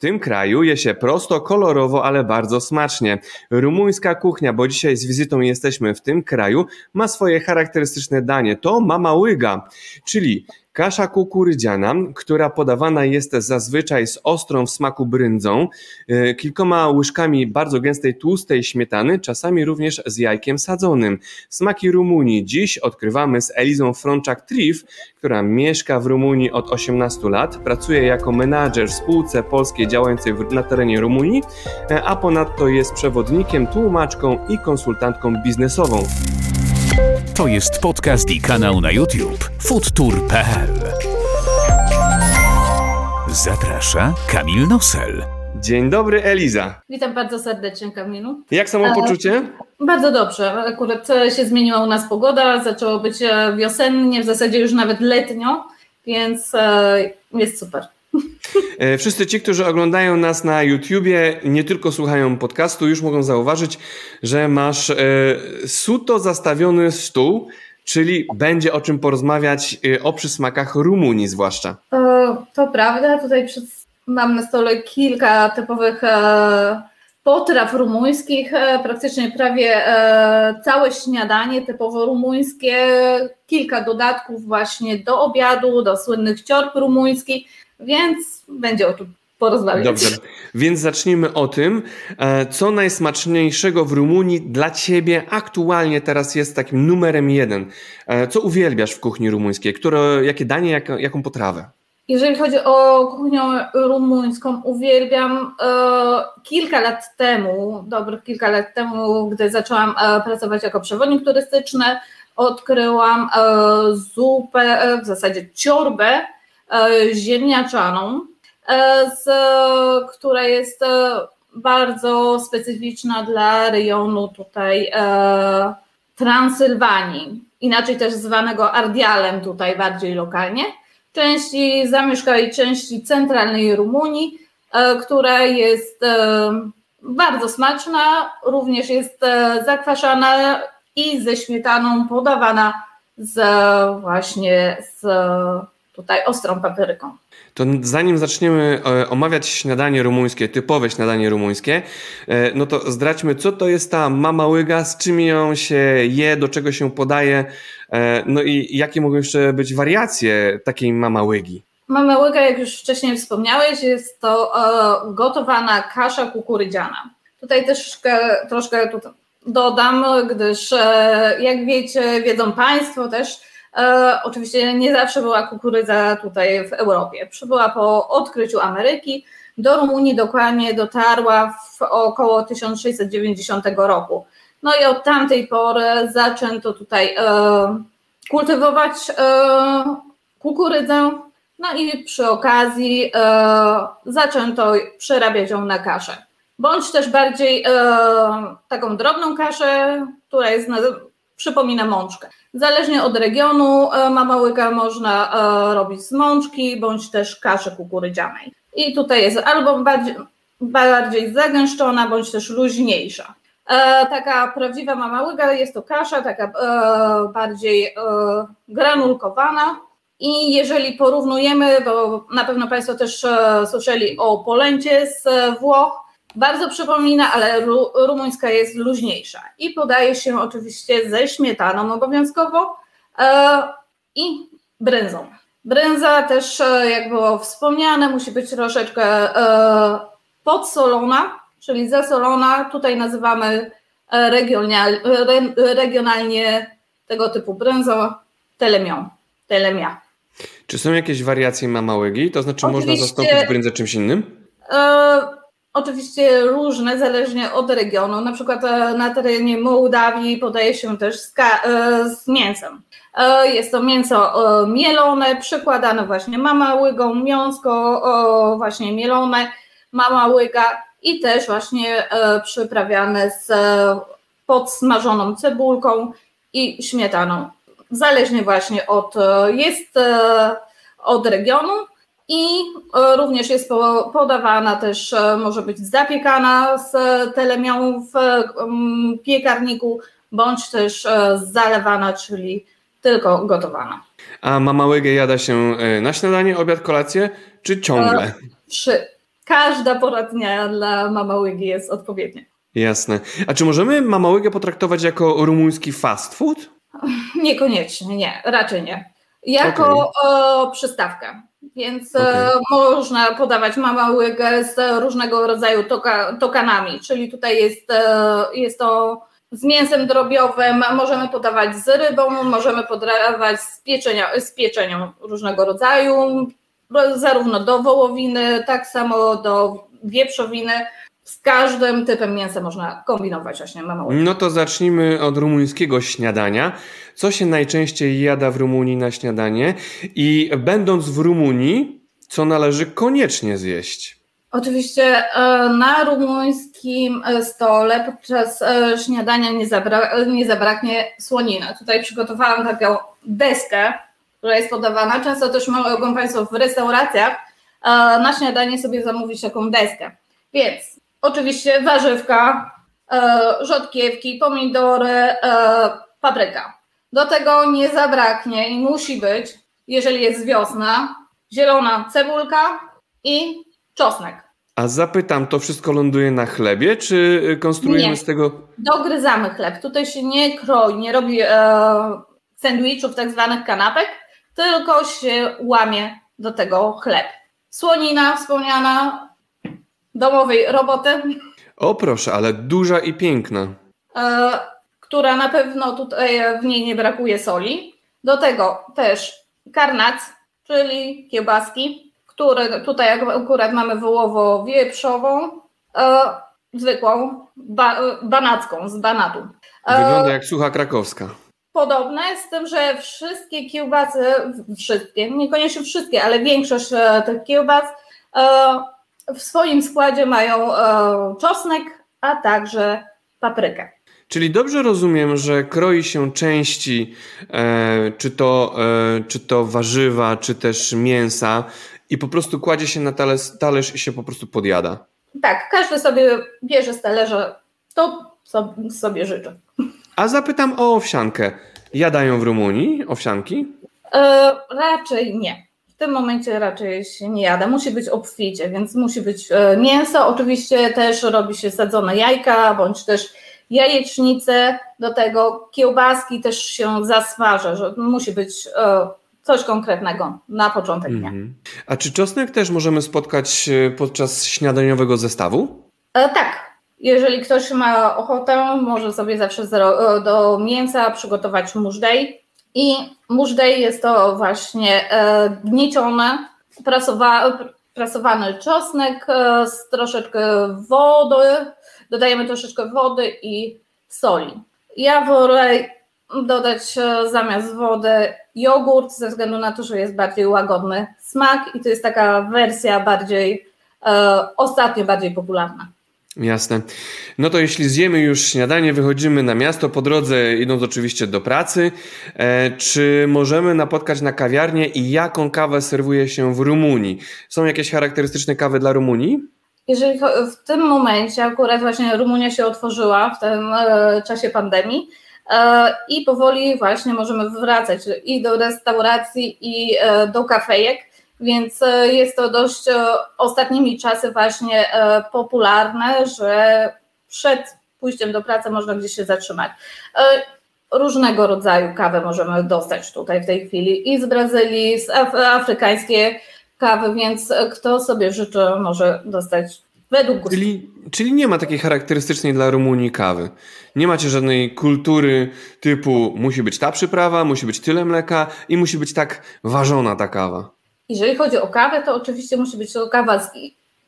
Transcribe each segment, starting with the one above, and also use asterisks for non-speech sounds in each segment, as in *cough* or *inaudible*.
tym kraju je się prosto, kolorowo, ale bardzo smacznie. Rumuńska kuchnia, bo dzisiaj z wizytą jesteśmy w tym kraju, ma swoje charakterystyczne danie. To mama łyga, czyli Kasza kukurydziana, która podawana jest zazwyczaj z ostrą w smaku bryndzą, e, kilkoma łyżkami bardzo gęstej, tłustej śmietany, czasami również z jajkiem sadzonym. Smaki Rumunii dziś odkrywamy z Elizą Frączak-Trif, która mieszka w Rumunii od 18 lat, pracuje jako menadżer w spółce polskiej działającej na terenie Rumunii, e, a ponadto jest przewodnikiem, tłumaczką i konsultantką biznesową. To jest podcast i kanał na YouTube foodtour.pl. Zaprasza Kamil Nosel. Dzień dobry, Eliza. Witam bardzo serdecznie, Kamilu. Jak samopoczucie? E, bardzo dobrze. Akurat się zmieniła u nas pogoda, zaczęło być e, wiosennie, w zasadzie już nawet letnio, więc e, jest super. E, wszyscy ci, którzy oglądają nas na YouTubie, nie tylko słuchają podcastu, już mogą zauważyć, że masz e, suto zastawiony stół, czyli będzie o czym porozmawiać e, o przysmakach Rumunii zwłaszcza. To prawda, tutaj mam na stole kilka typowych potraw rumuńskich, praktycznie prawie całe śniadanie typowo rumuńskie, kilka dodatków właśnie do obiadu, do słynnych ciorb rumuńskich więc będzie o czym porozmawiać. Dobrze, więc zacznijmy o tym, e, co najsmaczniejszego w Rumunii dla Ciebie aktualnie teraz jest takim numerem jeden. E, co uwielbiasz w kuchni rumuńskiej? Które, jakie danie, jak, jaką potrawę? Jeżeli chodzi o kuchnię rumuńską, uwielbiam e, kilka lat temu, dobrych kilka lat temu, gdy zaczęłam e, pracować jako przewodnik turystyczny, odkryłam e, zupę, w zasadzie ciorbę E, ziemniaczaną, e, z, która jest e, bardzo specyficzna dla rejonu tutaj Transylwanii, inaczej też zwanego Ardialem tutaj bardziej lokalnie, części zamieszkałej części centralnej Rumunii, która jest bardzo smaczna, również jest zakwaszana i ze śmietaną podawana z właśnie z tutaj ostrą papryką. To zanim zaczniemy e, omawiać śniadanie rumuńskie, typowe śniadanie rumuńskie, e, no to zdradźmy, co to jest ta mama łyga, z czym ją się je, do czego się podaje, e, no i jakie mogą jeszcze być wariacje takiej mama łygi. Mama łyga, jak już wcześniej wspomniałeś, jest to gotowana kasza kukurydziana. Tutaj też troszkę dodam, gdyż jak wiecie, wiedzą Państwo też, E, oczywiście nie zawsze była kukurydza tutaj w Europie. Przybyła po odkryciu Ameryki. Do Rumunii dokładnie dotarła w około 1690 roku. No i od tamtej pory zaczęto tutaj e, kultywować e, kukurydzę, no i przy okazji e, zaczęto przerabiać ją na kaszę. Bądź też bardziej e, taką drobną kaszę, która jest przypomina mączkę. Zależnie od regionu e, mama łyka można e, robić z mączki bądź też kaszy kukurydzianej. I tutaj jest albo bardziej, bardziej zagęszczona bądź też luźniejsza. E, taka prawdziwa mama łyga jest to kasza, taka bardziej granulkowana. I jeżeli porównujemy, bo na pewno Państwo też słyszeli o polęcie z Włoch, bardzo przypomina, ale ru, rumuńska jest luźniejsza i podaje się oczywiście ze śmietaną obowiązkowo e, i brędzą. Brędza też, e, jak było wspomniane, musi być troszeczkę e, podsolona, czyli zasolona. Tutaj nazywamy regional, re, regionalnie tego typu brędzą telemią, telemia. Czy są jakieś wariacje mamałygi? To znaczy Oczywiście, można zastąpić brędzę czymś innym? E, Oczywiście różne, zależnie od regionu. Na przykład e, na terenie Mołdawii podaje się też z, e, z mięsem. E, jest to mięso mielone, przykładane właśnie mama łygą, miąsko właśnie mielone, mama łyga i też właśnie przyprawiane z podsmażoną cebulką i śmietaną. Zależnie właśnie od, jest od regionu. I e, również jest podawana też, e, może być zapiekana z telemią w piekarniku, bądź też e, zalewana, czyli tylko gotowana. A mama łygę jada się na śniadanie, obiad, kolację, czy ciągle? Przy każda pora dnia dla mama łygi jest odpowiednia. Jasne. A czy możemy mama łygę potraktować jako rumuński fast food? Niekoniecznie, nie, raczej nie. Jako okay. przystawkę. Więc okay. E, można podawać mama łygę z różnego rodzaju toka, tokanami, czyli tutaj jest, e, jest to z mięsem drobiowym, możemy podawać z rybą, możemy podawać z, pieczenia, z pieczenią różnego rodzaju, zarówno do wołowiny, tak samo do wieprzowiny. Z każdym typem mięsa można kombinować właśnie mamą. No to zacznijmy od rumuńskiego śniadania. Co się najczęściej jada w Rumunii na śniadanie i będąc w Rumunii, co należy koniecznie zjeść? Oczywiście e, na rumuńskim e, stole podczas e, śniadania nie, zabra nie zabraknie słoniny. Tutaj przygotowałam taką deskę, która jest podawana. Często też mogą Państwo w restauracjach na śniadanie sobie zamówić taką deskę. Więc oczywiście warzywka, rzodkiewki, pomidory, papryka. Do tego nie zabraknie i musi być, jeżeli jest wiosna, zielona cebulka i czosnek. A zapytam, to wszystko ląduje na chlebie, czy konstruujemy nie. z tego. Dogryzamy chleb. Tutaj się nie kroi, nie robi e, sandwichów, tak zwanych kanapek, tylko się łamie do tego chleb. Słonina wspomniana, domowej roboty. O proszę, ale duża i piękna. E, która na pewno tutaj w niej nie brakuje soli. Do tego też karnac, czyli kiełbaski, które tutaj akurat mamy wołowo wieprzową, e, zwykłą, ba, banacką, z banatu. E, Wygląda jak sucha krakowska. Podobne, z tym, że wszystkie kiełbasy, wszystkie, niekoniecznie wszystkie, ale większość e, tych kiełbas e, w swoim składzie mają e, czosnek, a także paprykę. Czyli dobrze rozumiem, że kroi się części, e, czy, to, e, czy to warzywa, czy też mięsa, i po prostu kładzie się na talerz, talerz i się po prostu podjada. Tak, każdy sobie bierze z talerza to, co sobie życzy. A zapytam o owsiankę. Jadają w Rumunii owsianki? E, raczej nie. W tym momencie raczej się nie jada. Musi być obficie, więc musi być e, mięso. Oczywiście też robi się sadzone jajka, bądź też jajecznice. Do tego kiełbaski też się zasmaża, że musi być e, coś konkretnego na początek dnia. Mm -hmm. A czy czosnek też możemy spotkać e, podczas śniadaniowego zestawu? E, tak. Jeżeli ktoś ma ochotę, może sobie zawsze do mięsa przygotować mużdej. I mużdej jest to właśnie e, gniecione, prasowa, prasowany czosnek e, z troszeczkę wody. Dodajemy troszeczkę wody i soli. Ja wolę dodać e, zamiast wody jogurt, ze względu na to, że jest bardziej łagodny smak i to jest taka wersja bardziej, e, ostatnio bardziej popularna. Jasne. No to jeśli zjemy już śniadanie, wychodzimy na miasto, po drodze idąc oczywiście do pracy, e, czy możemy napotkać na kawiarnię i jaką kawę serwuje się w Rumunii? Są jakieś charakterystyczne kawy dla Rumunii? Jeżeli w tym momencie akurat właśnie Rumunia się otworzyła w tym e, czasie pandemii, E, i powoli właśnie możemy wracać i do restauracji, i e, do kafejek, więc e, jest to dość ostatnimi czasy właśnie popularne, że przed pójściem do pracy można gdzieś się zatrzymać. Różnego rodzaju kawę możemy dostać tutaj w tej chwili i z Brazylii, z af afrykańskie kawy, więc kto sobie życzy, może dostać według gustu. Czyli, czyli nie ma takiej charakterystycznej dla Rumunii kawy. Nie macie żadnej kultury typu musi być ta przyprawa, musi być tyle mleka i musi być tak ważona ta kawa. Jeżeli chodzi o kawę, to oczywiście musi być to kawa z,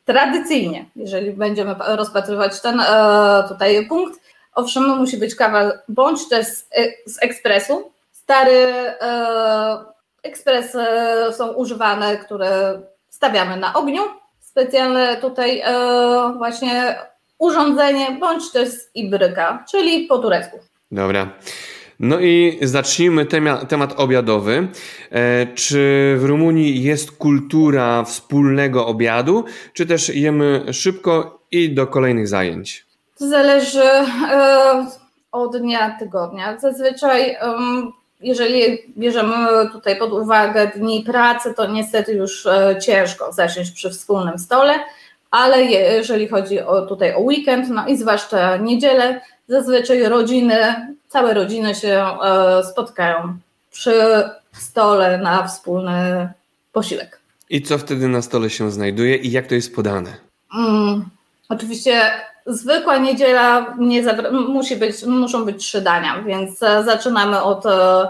tradycyjnie, jeżeli będziemy rozpatrywać ten e, tutaj punkt. Owszem, musi być kawa bądź też z, e, z ekspresu. Stary e, ekspres są używane, które stawiamy na ogniu. Specjalne tutaj właśnie urządzenie bądź też z ibryka, czyli po turecku. Dobra. No i zacznijmy temat, obiadowy. E, czy w Rumunii jest kultura wspólnego obiadu, czy też jemy szybko i do kolejnych zajęć? To zależy e, od dnia tygodnia. Zazwyczaj, jeżeli bierzemy tutaj pod uwagę dni pracy, to niestety już e, ciężko zasiąść przy wspólnym stole ale jeżeli chodzi o tutaj o weekend, no i zwłaszcza niedzielę, zazwyczaj rodziny, całe rodziny się e, spotkają przy stole na wspólny posiłek. I co wtedy na stole się znajduje i jak to jest podane? Mm, oczywiście zwykła niedziela nie musi być, muszą być trzy dania, więc e, zaczynamy od e,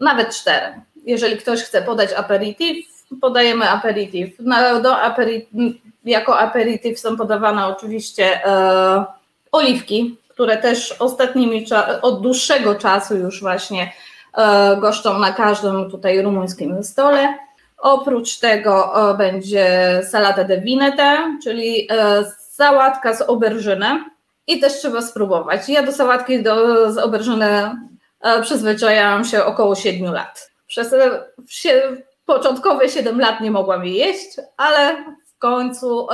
nawet cztery. Jeżeli ktoś chce podać aperitif, podajemy aperitif. No, do aperitif jako aperitif są podawane oczywiście e, oliwki, które też ostatnimi, od dłuższego czasu już właśnie e, goszczą na każdym tutaj rumuńskim stole. Oprócz tego e, będzie salata de vinete, czyli e, sałatka z oberżyny i też trzeba spróbować. Ja do sałatki do, z oberżyny przyzwyczajałam się około 7 lat. Przez początkowe 7 lat nie mogłam jej jeść, ale w końcu,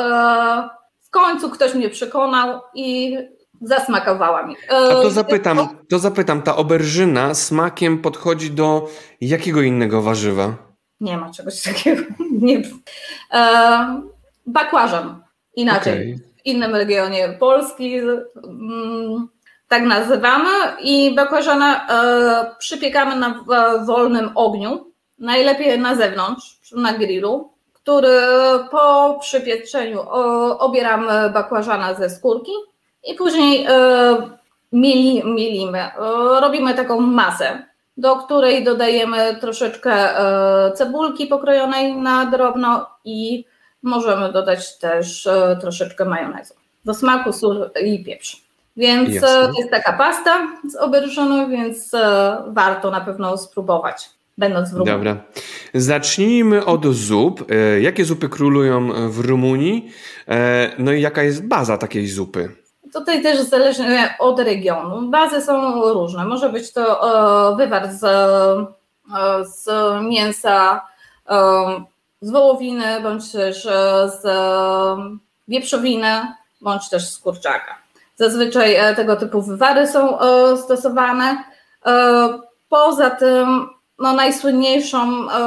w końcu ktoś mnie przekonał i zasmakowała mi. A to zapytam, to zapytam, ta oberżyna smakiem podchodzi do jakiego innego warzywa? Nie ma czegoś *laughs* takiego. Nie. Bakłażan. Inaczej. Okay. W innym regionie Polski mm, tak nazywamy i bakłażana e, przypiekamy na wolnym ogniu najlepiej na zewnątrz, na grillu, który po przypieczeniu obieramy bakłażana ze skórki i później e, mili, milimy. E, robimy taką masę, do której dodajemy troszeczkę e, cebulki pokrojonej na drobno i możemy dodać też troszeczkę majonezu. Do smaku sól i pieprz. Więc Jasne. to jest taka pasta z oberżyną, więc warto na pewno spróbować będąc w Rumunii. Dobra. Zacznijmy od zup. Jakie zupy królują w Rumunii? No i jaka jest baza takiej zupy? Tutaj też zależy od regionu. Bazy są różne. Może być to e, wywar z, z mięsa, z wołowiny, bądź też z wieprzowiny, bądź też z kurczaka. Zazwyczaj tego typu wywary są stosowane. Poza tym no, najsłynniejszą e,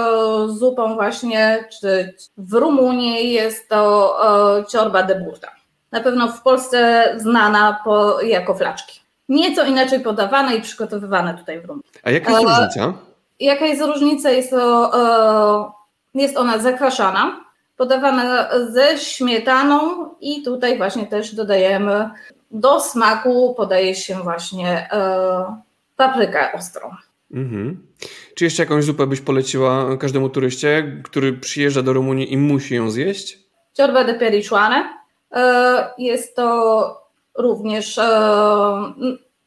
zupą właśnie czy w Rumunii jest to e, ciorba de burta. Na pewno w Polsce znana po, jako flaczki. Nieco inaczej podawane i przygotowywane tutaj w Rumunii. A jaka jest e, różnica? Jaka jest różnica? Jest, to, e, jest ona zakwaszana, podawana ze śmietaną i tutaj właśnie też dodajemy do smaku podaje się właśnie e, paprykę ostrą. Mhm. Czy jeszcze jakąś zupę byś poleciła każdemu turyście, który przyjeżdża do Rumunii i musi ją zjeść? Ciorba de pericioane. E, jest to również e,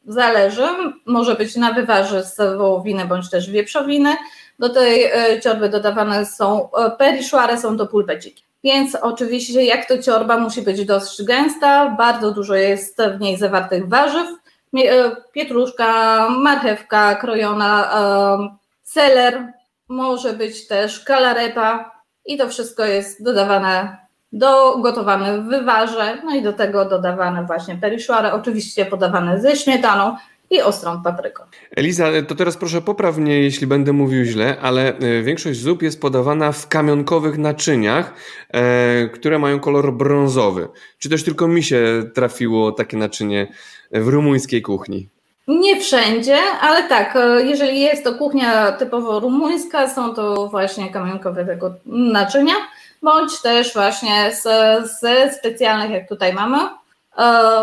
zależy, może być na wywarze z wołowiny bądź też wieprzowiny. Do tej e, ciorby dodawane są periszuare, są to pulpeciki. Więc oczywiście jak to ciorba musi być dosyć gęsta, bardzo dużo jest w niej zawartych warzyw, pietruszka, marchewka krojona, seler, może być też kalarepa i to wszystko jest dodawane, dogotowane w wywarze, no i do tego dodawane właśnie periszuare, oczywiście podawane ze śmietaną, i ostrą papryką. Eliza, to teraz proszę popraw mnie, jeśli będę mówił źle, ale e, większość zup jest podawana w kamionkowych naczyniach, e, które mają kolor brązowy. Czy też tylko mi się trafiło takie naczynie w rumuńskiej kuchni? Nie wszędzie, ale tak, e, jeżeli jest to kuchnia typowo rumuńska, są to właśnie kamionkowe tego naczynia, bądź też właśnie ze specjalnych, jak tutaj mamy,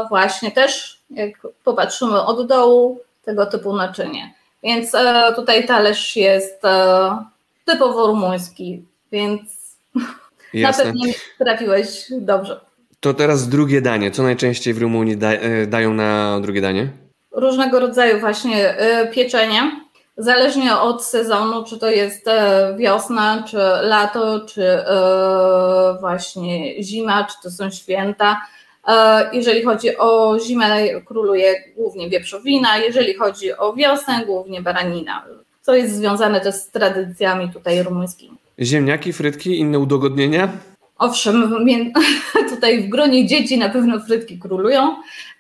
właśnie też jak popatrzymy od dołu, tego typu naczynie. Więc e, tutaj talerz jest e, typowo rumuński, więc *laughs* Jasne. na pewno trafiłeś dobrze. To teraz drugie danie. Co najczęściej w Rumunii da, e, dają na drugie danie? Różnego rodzaju właśnie pieczenie. Zależnie od sezonu, czy to jest wiosna, czy lato, czy właśnie zima, czy to są święta E, jeżeli chodzi o zimę, króluje głównie wieprzowina, jeżeli chodzi o wiosnę, głównie baranina, co jest związane też z tradycjami tutaj rumuńskimi. Ziemniaki, frytki, inne udogodnienia? Owszem, *laughs* tutaj w gronie dzieci na pewno frytki królują.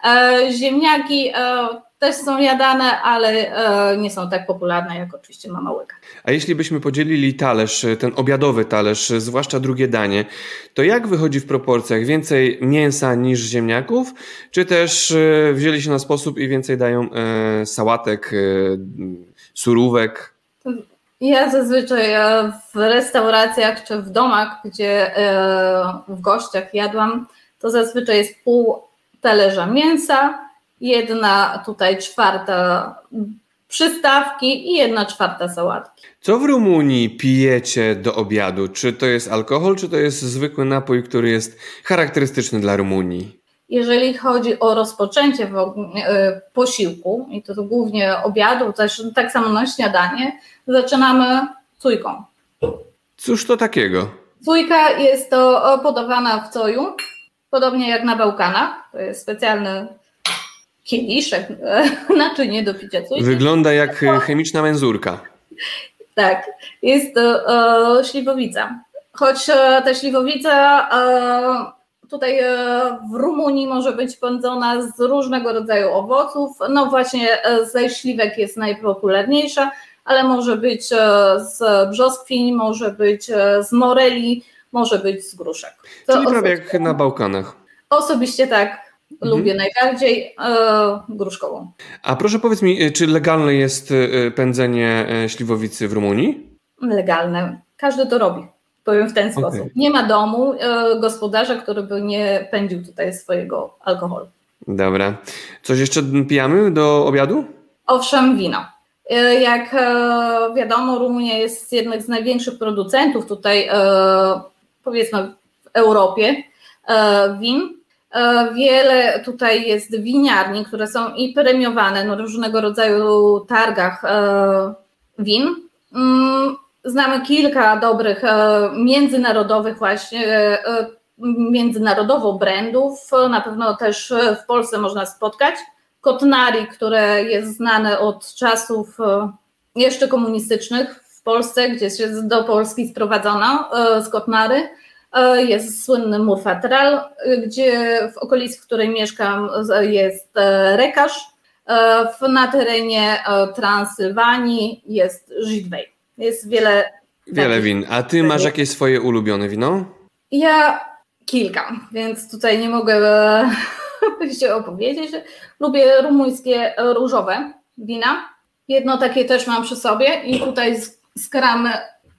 E, ziemniaki, e, też są jadane, ale e, nie są tak popularne jak oczywiście mama łyka. A jeśli byśmy podzielili talerz, ten obiadowy talerz, zwłaszcza drugie danie, to jak wychodzi w proporcjach? Więcej mięsa niż ziemniaków, czy też e, wzięli się na sposób i więcej dają e, sałatek, surówek? Ja zazwyczaj w restauracjach czy w domach, gdzie w gościach jadłam, to zazwyczaj jest pół talerza mięsa, jedna tutaj czwarta przystawki i jedna czwarta sałatki. Co w Rumunii pijecie do obiadu? Czy to jest alkohol, czy to jest zwykły napój, który jest charakterystyczny dla Rumunii? Jeżeli chodzi o rozpoczęcie e, posiłku, i to, to głównie obiadu, też tak samo na śniadanie, zaczynamy cujką. Cóż to takiego? Cujka jest to podawana w coju, podobnie jak na Bałkanach. To jest specjalny kieliszek, *laughs* naczynie do picia cujki. Wygląda jak chemiczna menzurka. Tak, jest to e, śliwowica. Choć e, ta śliwowica e, tutaj e, w Rumunii może być pędzona z różnego rodzaju owoców. No właśnie e, ze śliwek jest najpopularniejsza, ale może być e, z brzoskwiń, może być z moreli, może być z gruszek. To Czyli prawie jak na Bałkanach. Osobiście tak. Mhm. Lubię najbardziej e, gruszkową. A proszę powiedz mi, czy legalne jest pędzenie śliwowicy w Rumunii? Legalne. Każdy to robi. Powiem w ten okay. sposób. Nie ma domu e, gospodarza, który by nie pędził tutaj swojego alkoholu. Dobra. Coś jeszcze pijamy do obiadu? Owszem, wino. E, jak e, wiadomo, Rumunia jest jednym z największych producentów tutaj, e, powiedzmy, w Europie win. Wiele tutaj jest winiarni, które są i premiowane na różnego rodzaju targach win. Mm, znamy kilka dobrych międzynarodowych właśnie międzynarodowo brandów. Na pewno też w Polsce można spotkać. Kotnari, które jest znane od czasów e, jeszcze komunistycznych w Polsce, gdzie się do Polski sprowadzono z Kotnary. E, jest słynny Murfatral, gdzie w okolicy, w której mieszkam, jest e, Rekarz. Na terenie Transylwanii jest Żydwej. Jest wiele. Wiele win. A ty masz jakieś swoje ulubione wino? Ja kilka, więc tutaj nie mogę *laughs* się opowiedzieć. Lubię rumuńskie różowe wina. Jedno takie też mam przy sobie i tutaj skramy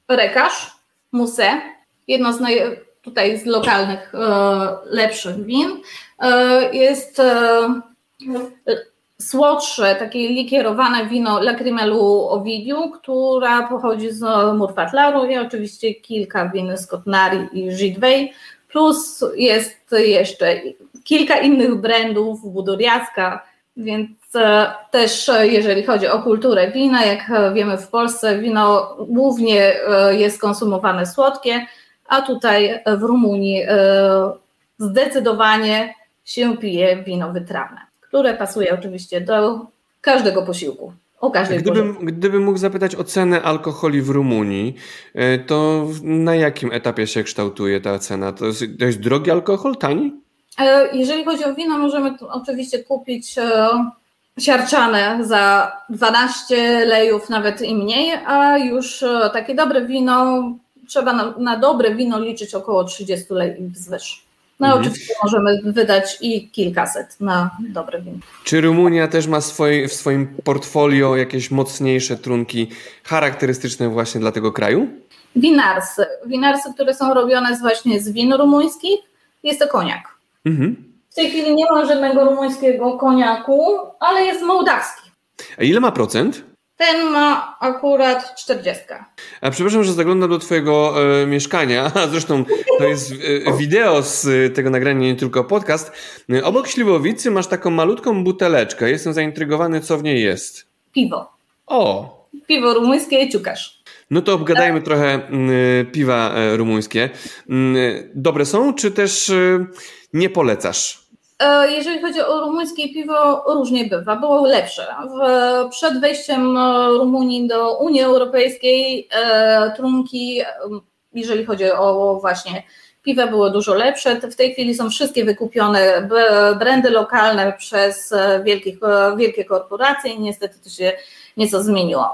rekarz, musę. Jedno z naj, tutaj z lokalnych e, lepszych win. E, jest e, słodsze, takie likierowane wino Lacrimelu Ovidiu, która pochodzi z Murfatlaru i oczywiście kilka win z Kotnari i Żydwej. Plus jest jeszcze kilka innych brandów, Buduriaska, więc też jeżeli chodzi o kulturę wina, jak wiemy w Polsce wino głównie jest konsumowane słodkie, a tutaj w Rumunii zdecydowanie się pije wino wytrawne, które pasuje oczywiście do każdego posiłku. O każdej gdybym, gdybym mógł zapytać o cenę alkoholi w Rumunii, to na jakim etapie się kształtuje ta cena? To jest, to jest drogi alkohol, tani? E, jeżeli chodzi o wino, możemy oczywiście kupić e, siarczane za 12 lejów, nawet i mniej, a już e, takie dobre wino, trzeba na, na dobre wino liczyć około 30 lejów wzwyż. No mhm. oczywiście możemy wydać i kilkaset na dobre wino. Czy Rumunia też ma swoi, w swoim portfolio jakieś mocniejsze trunki charakterystyczne właśnie dla tego kraju? Winarsy. Winarsy, które są robione z właśnie z win rumuńskich, jest to koniak. Mhm. W tej chwili nie ma żadnego rumuńskiego koniaku, ale jest mołdawski. A ile ma procent? Ten ma akurat 40. A przepraszam, że zaglądam do Twojego e, mieszkania, *laughs* a zresztą to jest e, wideo z e, tego nagrania, nie tylko podcast. E, obok śliwowicy masz taką malutką buteleczkę. Jestem zaintrygowany, co w niej jest. Piwo. O! Piwo rumuńskie i ciukasz. No to obgadajmy trochę mm, piwa e, rumuńskie. Mm, dobre są, czy też nie polecasz? E, jeżeli chodzi o rumuńskie piwo, różnie bywa. Było lepsze. Przed wejściem e, Rumunii do Unii Europejskiej e, trunki, jeżeli chodzi o właśnie piwa było dużo lepsze. W tej chwili są wszystkie wykupione brandy lokalne przez wielkich, wielkie korporacje i niestety to się nieco zmieniło.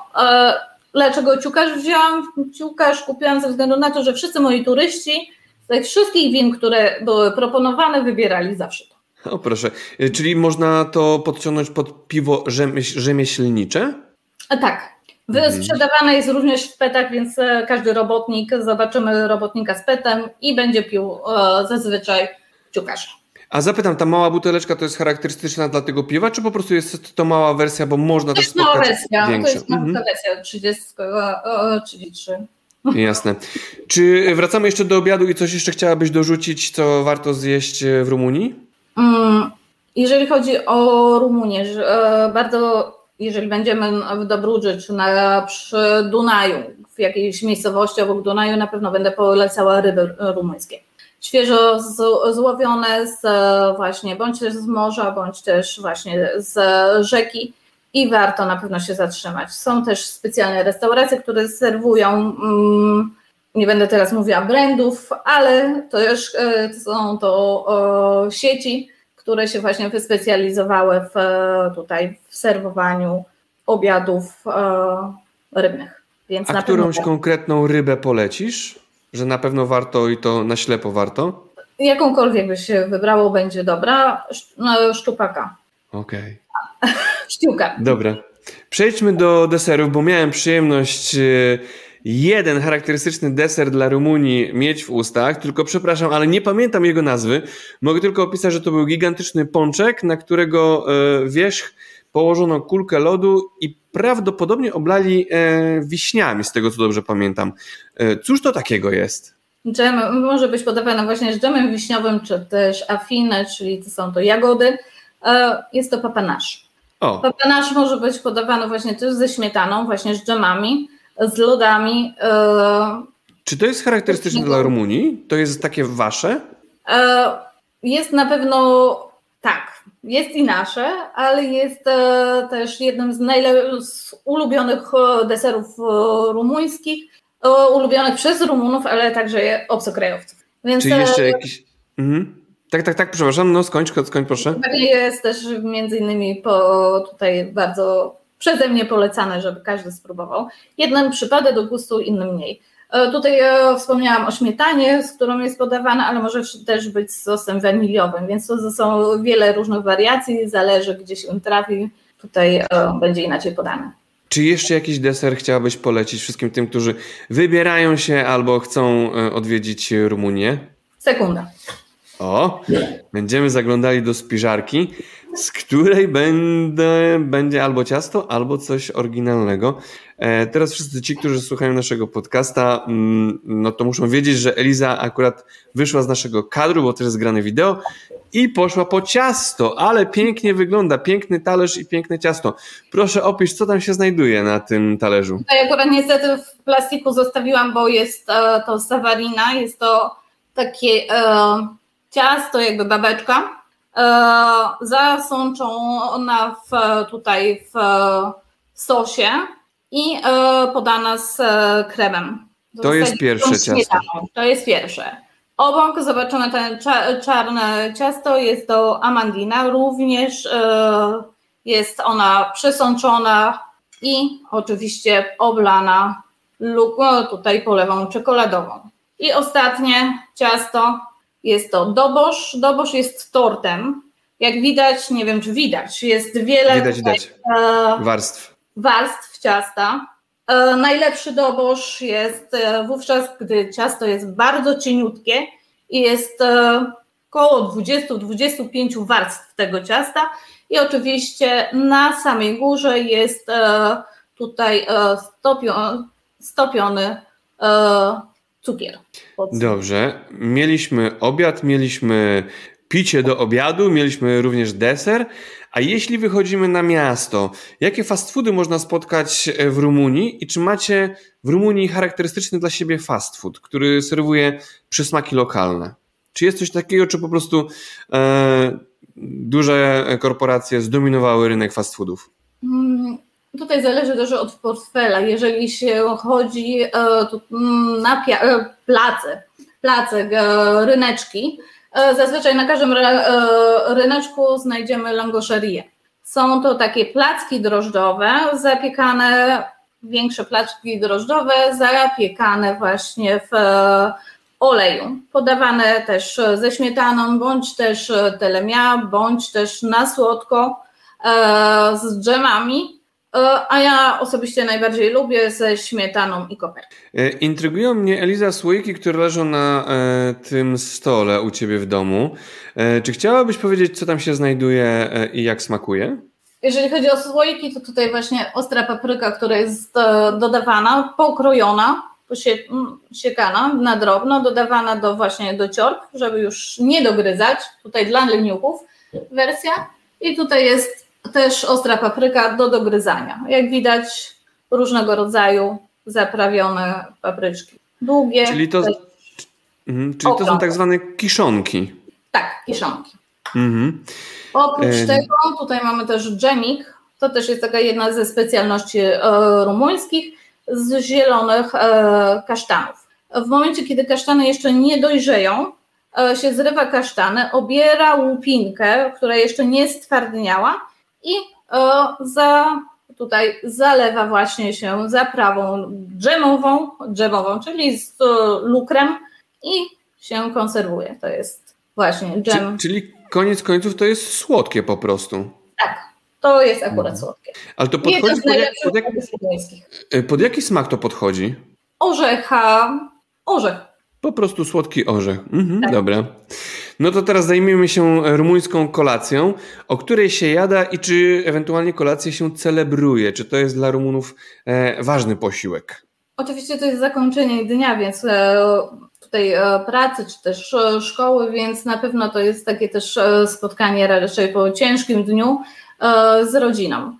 Dlaczego ciukasz wziąłam? Ciukasz kupiłam ze względu na to, że wszyscy moi turyści z tych wszystkich win, które były proponowane, wybierali zawsze to. O proszę, czyli można to podciągnąć pod piwo rzemieślnicze? Tak. Mhm. Sprzedawane jest również w petach, więc e, każdy robotnik, zobaczymy robotnika z petem i będzie pił e, zazwyczaj ciukarza. A zapytam, ta mała buteleczka to jest charakterystyczna dla tego piwa, czy po prostu jest to mała wersja, bo można to też spotkać mała wersja, większe? To jest mała mhm. wersja, 30, 33. Jasne. Czy wracamy jeszcze do obiadu i coś jeszcze chciałabyś dorzucić, co warto zjeść w Rumunii? Jeżeli chodzi o Rumunię, bardzo jeżeli będziemy w Dobrudży czy na, przy Dunaju, w jakiejś miejscowości obok Dunaju, na pewno będę polecała ryby rumuńskie. Świeżo złowione z właśnie bądź z morza, bądź też właśnie z rzeki i warto na pewno się zatrzymać. Są też specjalne restauracje, które serwują, mm, nie będę teraz mówiła brandów, ale też e, są to sieci, które się właśnie wyspecjalizowały w, tutaj w serwowaniu obiadów e, rybnych. Więc A którąś pewno... konkretną rybę polecisz? Że na pewno warto i to na ślepo warto? Jakąkolwiek by się wybrało, będzie dobra. No, szczupaka. Okej. *laughs* Okay. Dobra. Przejdźmy do deserów, bo miałem przyjemność e, jeden charakterystyczny deser dla Rumunii mieć w ustach, tylko przepraszam, ale nie pamiętam jego nazwy. Mogę tylko opisać, że to był gigantyczny pączek, na którego e, wierzch położono kulkę lodu i prawdopodobnie oblali e, wiśniami, z tego co dobrze pamiętam. E, cóż to takiego jest? Dżem może być podawany właśnie z dżemem wiśniowym, czy też afinę, czyli to są to jagody. Jest to papanasz. Papanasz może być podawany właśnie też ze śmietaną, właśnie z dżemami z lodami. E, Czy to jest charakterystyczne dla Rumunii? To jest takie wasze? E, jest na pewno tak, jest i nasze, ale jest e, też jednym z, z ulubionych deserów rumuńskich, ulubionych przez Rumunów, ale także obcokrajowców. Więc, Czy jeszcze jakiś. Mhm. Tak, tak, tak, przepraszam, no skończ, skończ proszę. Jest też między innymi po tutaj bardzo przeze mnie polecane, żeby każdy spróbował. Jednym przypada do gustu, innym mniej. E, tutaj e, wspomniałam o śmietanie, z którą jest podawana, ale może też być z sosem waniliowym, więc to są wiele różnych wariacji, zależy gdzie się trafi, tutaj e, będzie inaczej podane. Czy jeszcze jakiś deser chciałabyś polecić wszystkim tym, którzy wybierają się albo chcą odwiedzić Rumunię? Sekunda. O, będziemy zaglądali do spiżarki z której będę, będzie albo ciasto, albo coś oryginalnego. E, teraz wszyscy ci, którzy słuchają naszego podcasta, mm, no to muszą wiedzieć, że Eliza akurat wyszła z naszego kadru, bo też jest grane wideo i poszła po ciasto, ale pięknie wygląda, piękny talerz i piękne ciasto. Proszę opisz, co tam się znajduje na tym talerzu. Ja akurat niestety w plastiku zostawiłam, bo jest e, to sawarina, jest to takie e, ciasto, jakby babeczka, E, zasączona w, tutaj w sosie i e, podana z e, kremem. To jest pierwsze ciasto. To jest pierwsze. Obok zobaczymy ten czarne ciasto, jest to amandina, również jest ona przesączona i oczywiście oblana lub tutaj polewą czekoladową. I ostatnie ciasto jest to dobosz. Dobosz jest tortem. Jak widać, nie wiem czy widać, jest wiele widać, widać. E, warstw. warstw ciasta. E, najlepszy dobosz jest e, wówczas, gdy ciasto jest bardzo cieniutkie i jest około 20-25 warstw tego ciasta. I oczywiście na samej górze jest tutaj stopiony cukier. Dobrze. Mieliśmy obiad, mieliśmy picie do obiadu, mieliśmy również deser. A jeśli wychodzimy na miasto, jakie fast foody można spotkać w Rumunii i czy macie w Rumunii charakterystyczny dla siebie fast food, który serwuje przysmaki lokalne? Czy jest coś takiego, czy po prostu e, duże korporacje zdominowały rynek fast foodów? Mm, Tutaj zależy też od portfela. Jeżeli się chodzi e, mm, na e, place, placek, ryneczki. Zazwyczaj na każdym ryneczku znajdziemy langoszerię. Są to takie placki drożdżowe, zapiekane, większe placki drożdżowe, zapiekane właśnie w oleju, podawane też ze śmietaną, bądź też telemia, bądź też na słodko z dżemami E, a ja osobiście najbardziej lubię ze śmietaną i koperką. E, intrygują mnie, Eliza, słoiki, które leżą na e, tym stole u Ciebie w domu. E, czy chciałabyś powiedzieć, co tam się znajduje e, i jak smakuje? Jeżeli chodzi o słoiki, to tutaj właśnie ostra papryka, która jest e, dodawana, pokrojona, posiekana na drobno, dodawana do właśnie do ciorb, żeby już nie dogryzać. Tutaj dla leniuchów wersja. I tutaj jest też ostra papryka do dogryzania. Jak widać, różnego rodzaju zaprawione papryczki. Długie. Czyli to, mhm, czyli to są tak zwane kiszonki. Tak, kiszonki. Mhm. Oprócz e... tego tutaj mamy też dżemik. To też jest taka jedna ze specjalności e, rumuńskich z zielonych e, kasztanów. W momencie, kiedy kasztany jeszcze nie dojrzeją, e, się zrywa kasztany, obiera łupinkę, która jeszcze nie stwardniała i e, za, tutaj zalewa właśnie się zaprawą dżemową, dżemową, czyli z lukrem i się konserwuje. To jest właśnie dżem. Czyli, czyli koniec końców to jest słodkie po prostu. Tak, to jest akurat mhm. słodkie. Ale to podchodzi pod, jak, pod, jak, e, pod jaki smak to podchodzi? Orzecha, orzech. Po prostu słodki orzech. Mhm, tak. Dobra. No to teraz zajmijmy się rumuńską kolacją, o której się jada i czy ewentualnie kolację się celebruje. Czy to jest dla Rumunów e, ważny posiłek? Oczywiście to jest zakończenie dnia, więc e, tutaj e, pracy czy też e, szkoły, więc na pewno to jest takie też e, spotkanie raczej po ciężkim dniu e, z rodziną.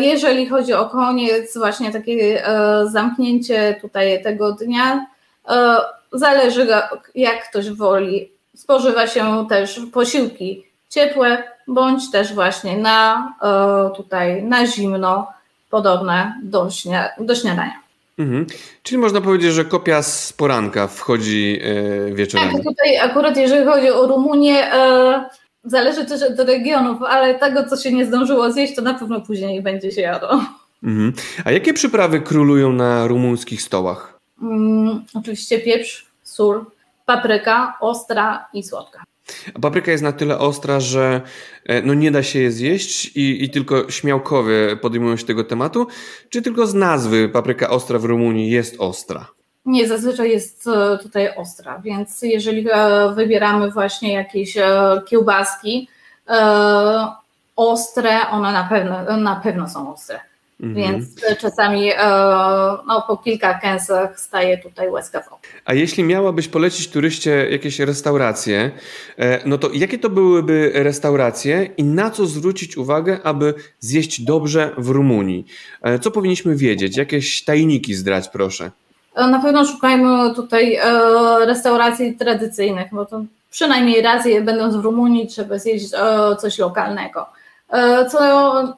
Jeżeli chodzi o koniec, właśnie takie zamknięcie tutaj tego dnia, zależy jak ktoś woli spożywa się też posiłki ciepłe, bądź też właśnie na e, tutaj na zimno, podobne do, śnia do śniadania. Mhm. Czyli można powiedzieć, że kopia z poranka wchodzi e, wieczorem. Tak, tutaj akurat jeżeli chodzi o Rumunię, e, zależy też od regionów, ale tego, co się nie zdążyło zjeść, to na pewno później będzie się jadło. Mhm. A jakie przyprawy królują na rumuńskich stołach? Mm, oczywiście pieprz, sól, papryka ostra i słodka. A papryka jest na tyle ostra, że e, no nie da się je zjeść i, i tylko śmiałkowie podejmują się tego tematu, czy tylko z nazwy papryka ostra w Rumunii jest ostra? Nie, zazwyczaj jest e, tutaj ostra, więc jeżeli e, wybieramy właśnie jakieś kiełbaski ostre, one na pewno, na pewno są ostre. Mhm. Więc czasami e, no, po kilka kęsach staje tutaj łezka w oku. A jeśli miałabyś polecić turyście jakieś restauracje, e, no to jakie to byłyby restauracje i na co zwrócić uwagę, aby zjeść dobrze w Rumunii? E, co powinniśmy wiedzieć? Jakieś tajniki zdrać, proszę. Na pewno szukajmy tutaj restauracji tradycyjnych, bo to przynajmniej raz będąc w Rumunii trzeba zjeść coś lokalnego. E, co,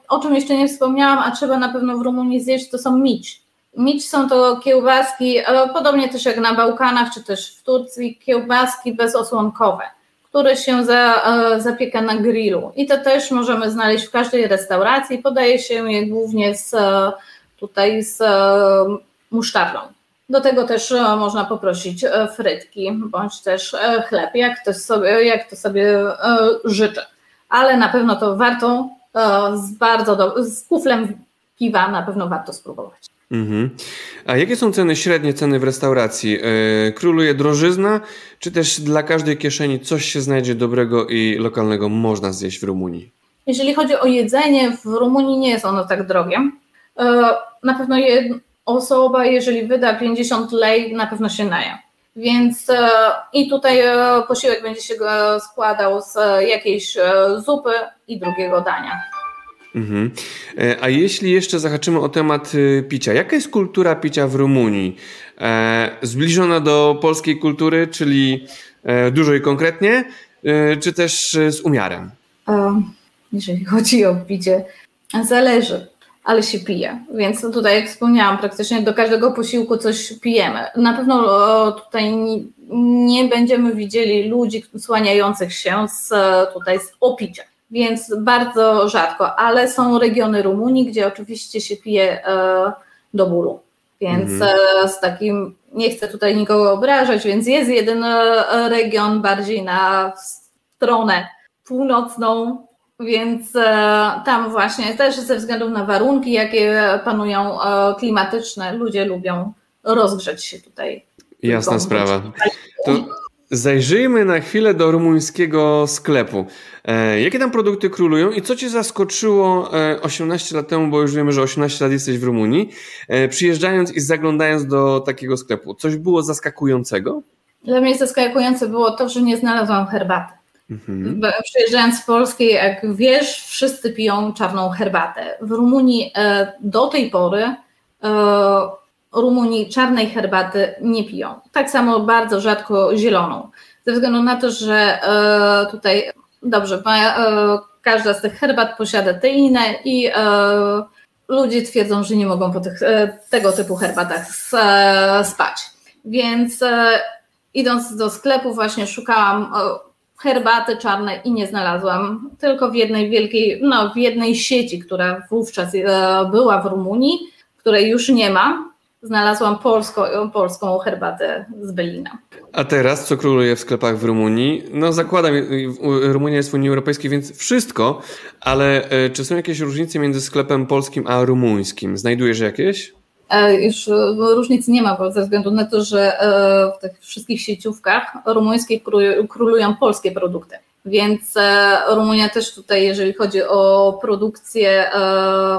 o czym jeszcze nie wspomniałam, a trzeba na pewno w Rumunii zjeść, to są mić. Mić są to kiełbaski, e, podobnie też jak na Bałkanach, czy też w Turcji, kiełbaski bezosłonkowe, które się za, e, zapieka na grillu. I to też możemy znaleźć w każdej restauracji. Podaje się je głównie z, tutaj z musztardą. Do tego też można poprosić frytki, bądź też chleb, jak to sobie, jak to sobie życzy ale na pewno to warto e, z bardzo do, z kuflem piwa na pewno warto spróbować. Mhm. A jakie są ceny, średnie ceny w restauracji? E, króluje drożyzna, czy też dla każdej kieszeni coś się znajdzie dobrego i lokalnego można zjeść w Rumunii? Jeżeli chodzi o jedzenie, w Rumunii nie jest ono tak drogie. E, na pewno osoba, jeżeli wyda 50 lej, na pewno się naje. Więc e, i tutaj e, posiłek będzie się składał z jakiejś e, zupy i drugiego dania. Mhm. A jeśli jeszcze zahaczymy o temat picia, jaka jest kultura picia w Rumunii? Zbliżona do polskiej kultury, czyli dużo i konkretnie, czy też z umiarem? Jeżeli chodzi o picie, zależy ale się pije. Więc tutaj, jak wspomniałam, praktycznie do każdego posiłku coś pijemy. Na pewno tutaj nie będziemy widzieli ludzi słaniających się z, tutaj z opicia. Więc bardzo rzadko, ale są regiony Rumunii, gdzie oczywiście się pije e, do bólu. Więc mhm. E, z takim, nie chcę tutaj nikogo obrażać, więc jest jeden e, region bardziej na stronę północną, więc tam właśnie też ze względu na warunki, jakie panują klimatyczne, ludzie lubią rozgrzeć się tutaj. Jasna sprawa. To zajrzyjmy na chwilę do rumuńskiego sklepu. E, jakie tam produkty królują i co Cię zaskoczyło 18 e, lat temu, bo już wiemy, że 18 lat jesteś w Rumunii, e, przyjeżdżając i zaglądając do takiego sklepu? Coś było zaskakującego? Dla mnie zaskakujące było to, że nie znalazłam herbaty. Mhm. Przyjeżdżając z Polski, jak wiesz, wszyscy piją czarną herbatę. W Rumunii do tej pory Rumunii czarnej herbaty nie piją. Tak samo bardzo rzadko zieloną. Ze względu na to, że tutaj Dobrze, e, każda z tych herbat posiada teinę i e, ludzie twierdzą, że nie mogą po tych, e, tego typu herbatach spać. Więc idąc do sklepu właśnie szukałam herbaty czarne i nie znalazłam, tylko w jednej wielkiej, no w jednej sieci, która wówczas była w Rumunii, której już nie ma, znalazłam polską herbatę z Belina. A teraz, co króluje w sklepach w Rumunii? No zakładam, Rumunia jest w Unii Europejskiej, więc wszystko, ale e, czy są jakieś różnice między sklepem polskim a rumuńskim? Znajdujesz jakieś? E, już e, różnic nie ma, bo ze względu na to, że w tych wszystkich sieciówkach rumuńskie królują polskie produkty. Więc Rumunia też tutaj, jeżeli chodzi o produkcję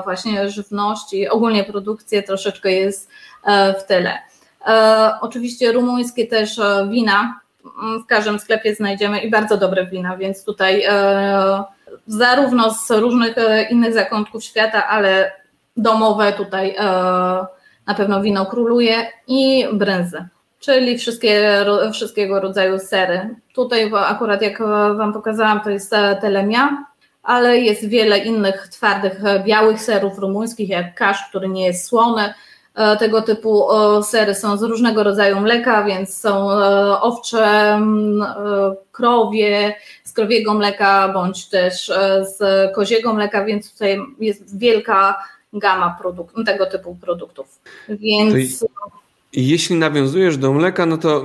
właśnie żywności, ogólnie produkcję troszeczkę jest w tyle. E, oczywiście rumuńskie też e, wina mm, w każdym sklepie znajdziemy i bardzo dobre wina, więc tutaj e, zarówno z różnych innych zakątków świata, ale domowe tutaj na pewno wino króluje i bręzy, czyli wszystkie, wszystkiego rodzaju sery. Tutaj akurat jak Wam pokazałam, to jest telemia, ale jest wiele innych twardych, białych serów rumuńskich, jak kasz, który nie jest słony, E, tego typu sery są z różnego rodzaju mleka, więc są e, owcze, e, krowie, z krowiego mleka, bądź też z koziego mleka, więc tutaj jest wielka gama produkt, tego typu produktów. Więc. Jeśli nawiązujesz do mleka, no to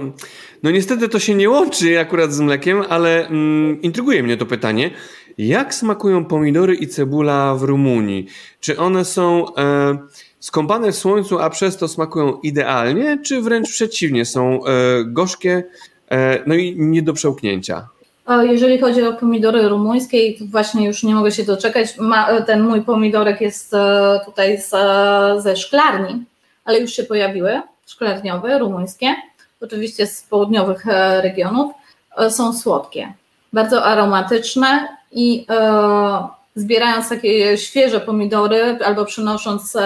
no niestety to się nie łączy akurat z mlekiem, ale mm, intryguje mnie to pytanie. Jak smakują pomidory i cebula w Rumunii? Czy one są e, skąpane w słońcu, a przez to smakują idealnie, czy wręcz przeciwnie, są e, gorzkie, e, no i nie do przełknięcia? Jeżeli chodzi o pomidory rumuńskie, to właśnie już nie mogę się doczekać. Ma, ten mój pomidorek jest e, tutaj z, ze szklarni, ale już się pojawiły, szklarniowe, rumuńskie, oczywiście z południowych regionów. Są słodkie, bardzo aromatyczne i zbierając takie świeże pomidory albo przynosząc e,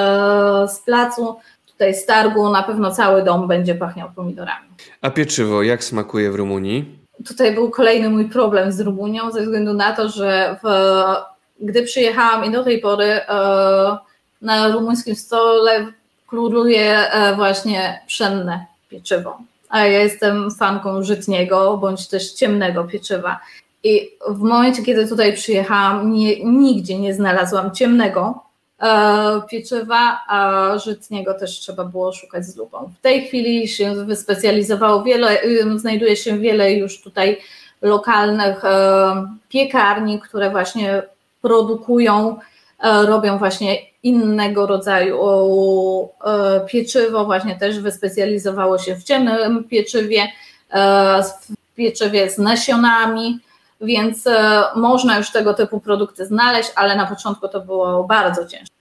z placu, tutaj z targu, na pewno cały dom będzie pachniał pomidorami. A pieczywo jak smakuje w Rumunii? Tutaj był kolejny mój problem z Rumunią, ze względu na to, że w, gdy przyjechałam i do tej pory e, na rumuńskim stole króluje właśnie pszenne pieczywo. A ja jestem fanką żytniego bądź też ciemnego pieczywa. I w momencie, kiedy tutaj przyjechałam, nie, nigdzie nie znalazłam ciemnego pieczywa, a żytniego też trzeba było szukać z lupą. W tej chwili się wyspecjalizowało wiele, znajduje się wiele już tutaj lokalnych e, piekarni, które właśnie produkują, e, robią właśnie innego rodzaju e, pieczywo, właśnie też wyspecjalizowało się w ciemnym pieczywie, e, w pieczywie z nasionami, więc e, można już tego typu produkty znaleźć, ale na początku to było bardzo ciężko.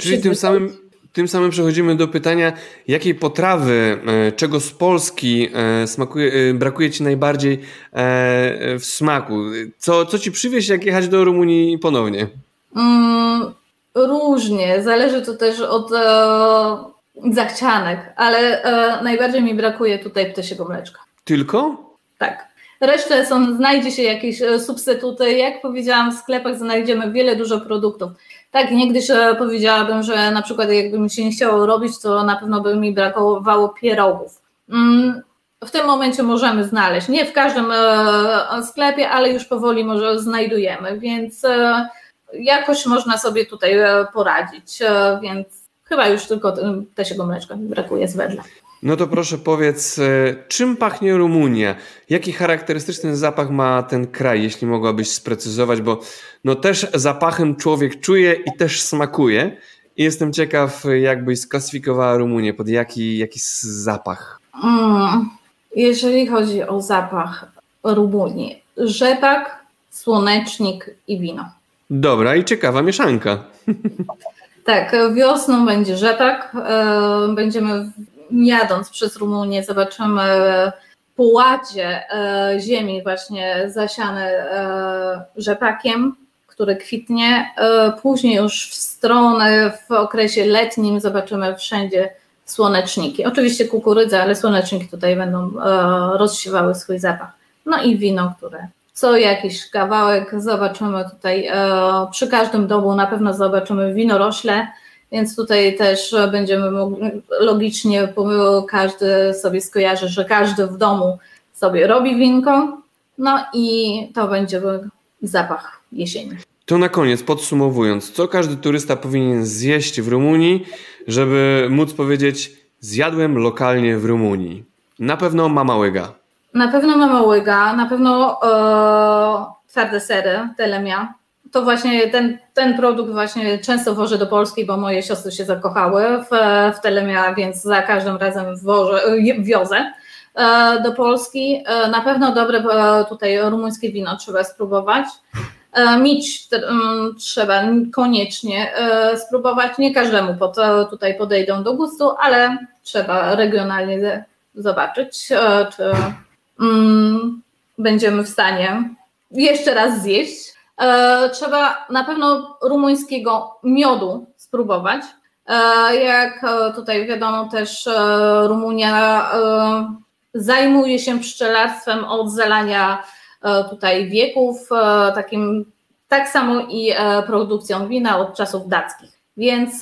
Czyli tym samym, tym samym przechodzimy do pytania, jakiej potrawy, e, czego z Polski e, smakuje, brakuje Ci najbardziej w smaku? Co, co Ci przywieźć, jak jechać do Rumunii ponownie? Mm, różnie, zależy to też od e, zachcianek, ale e, najbardziej mi brakuje tutaj ptasiego mleczka. Tylko? Tak. Resztę są, znajdzie się jakieś e, substytuty. Jak powiedziałam, w sklepach znajdziemy wiele dużo produktów. Tak, niegdyś e, powiedziałabym, że na przykład jakby mi się nie chciało robić, to na pewno by mi brakowało pierogów. Mm, w tym momencie możemy znaleźć. Nie w każdym e, sklepie, ale już powoli może znajdujemy, więc jakoś można sobie tutaj poradzić, więc chyba już tylko tesiego mleczka brakuje z wedla. No to proszę powiedz, czym pachnie Rumunia? Jaki charakterystyczny zapach ma ten kraj, jeśli mogłabyś sprecyzować, bo no też zapachem człowiek czuje i też smakuje. I jestem ciekaw, jakbyś sklasyfikowała Rumunię, pod jaki, jaki zapach? Mm, jeżeli chodzi o zapach Rumunii, rzepak, słonecznik i wino. Dobra i ciekawa mieszanka. *laughs* Tak, wiosną będzie rzepak. E, będziemy jadąc przez Rumunię, zobaczymy poładzie e, ziemi właśnie zasiane e, rzepakiem który kwitnie. E, później już w stronę, w okresie letnim zobaczymy wszędzie słoneczniki. Oczywiście kukurydza, ale słoneczniki tutaj będą rozsiewały swój zapach. No i wino, które co jakiś kawałek zobaczymy tutaj przy każdym domu na pewno zobaczymy winorośle, więc tutaj też będziemy mogli, logicznie każdy sobie skojarzy, że każdy w domu sobie robi winko, no i to będzie zapach jesieni. To na koniec, podsumowując, co każdy turysta powinien zjeść w Rumunii, żeby móc powiedzieć, zjadłem lokalnie w Rumunii? Na pewno mama łyga. Na pewno mama łyga, na pewno e, twarde sery, telemia. To właśnie ten, ten produkt właśnie często wożę do Polski, bo moje siostry się zakochały w, w telemia, więc za każdym razem wożę, wiozę e, do Polski. E, na pewno dobre e, tutaj rumuńskie wino trzeba spróbować. E, mieć trzeba koniecznie spróbować. Nie każdemu tutaj podejdą do gustu, ale trzeba regionalnie zobaczyć, czy mm, będziemy w stanie jeszcze raz zjeść. Trzeba na pewno rumuńskiego miodu spróbować. Jak tutaj wiadomo, też Rumunia zajmuje się pszczelarstwem od zalania E, tutaj wieków, e, takim tak samo i e, produkcją wina od czasów dackich. Więc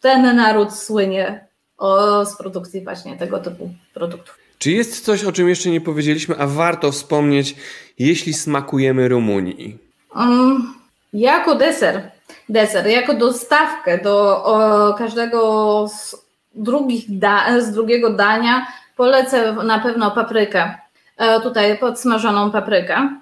ten naród słynie z produkcji właśnie tego typu produktów. Czy jest coś, o czym jeszcze nie powiedzieliśmy, a warto wspomnieć, jeśli smakujemy Rumunii? Um, jako deser, deser, jako dostawkę do o, każdego z, da, z drugiego dania polecę na pewno paprykę. E, tutaj podsmażoną paprykę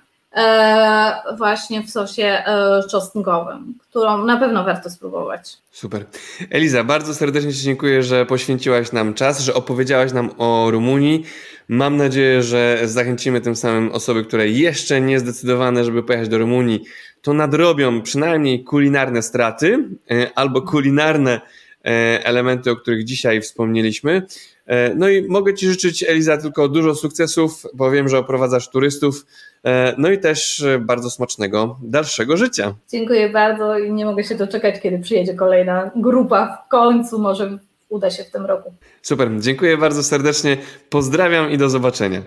właśnie w sosie e, czosnkowym, którą na pewno warto spróbować. Super. Eliza, bardzo serdecznie Ci dziękuję, że poświęciłaś nam czas, że opowiedziałaś nam o Rumunii. Mam nadzieję, że zachęcimy tym samym osoby, które jeszcze nie zdecydowane, żeby pojechać do Rumunii, to nadrobią przynajmniej kulinarne straty albo kulinarne elementy, o których dzisiaj wspomnieliśmy. E, no i mogę Ci życzyć, Eliza, tylko dużo sukcesów, bo wiem, że oprowadzasz turystów. E, no i też e, bardzo smacznego dalszego życia. Dziękuję bardzo i nie mogę się doczekać, kiedy przyjedzie kolejna grupa. W końcu może uda się w tym roku. Super, dziękuję bardzo serdecznie. Pozdrawiam i do zobaczenia.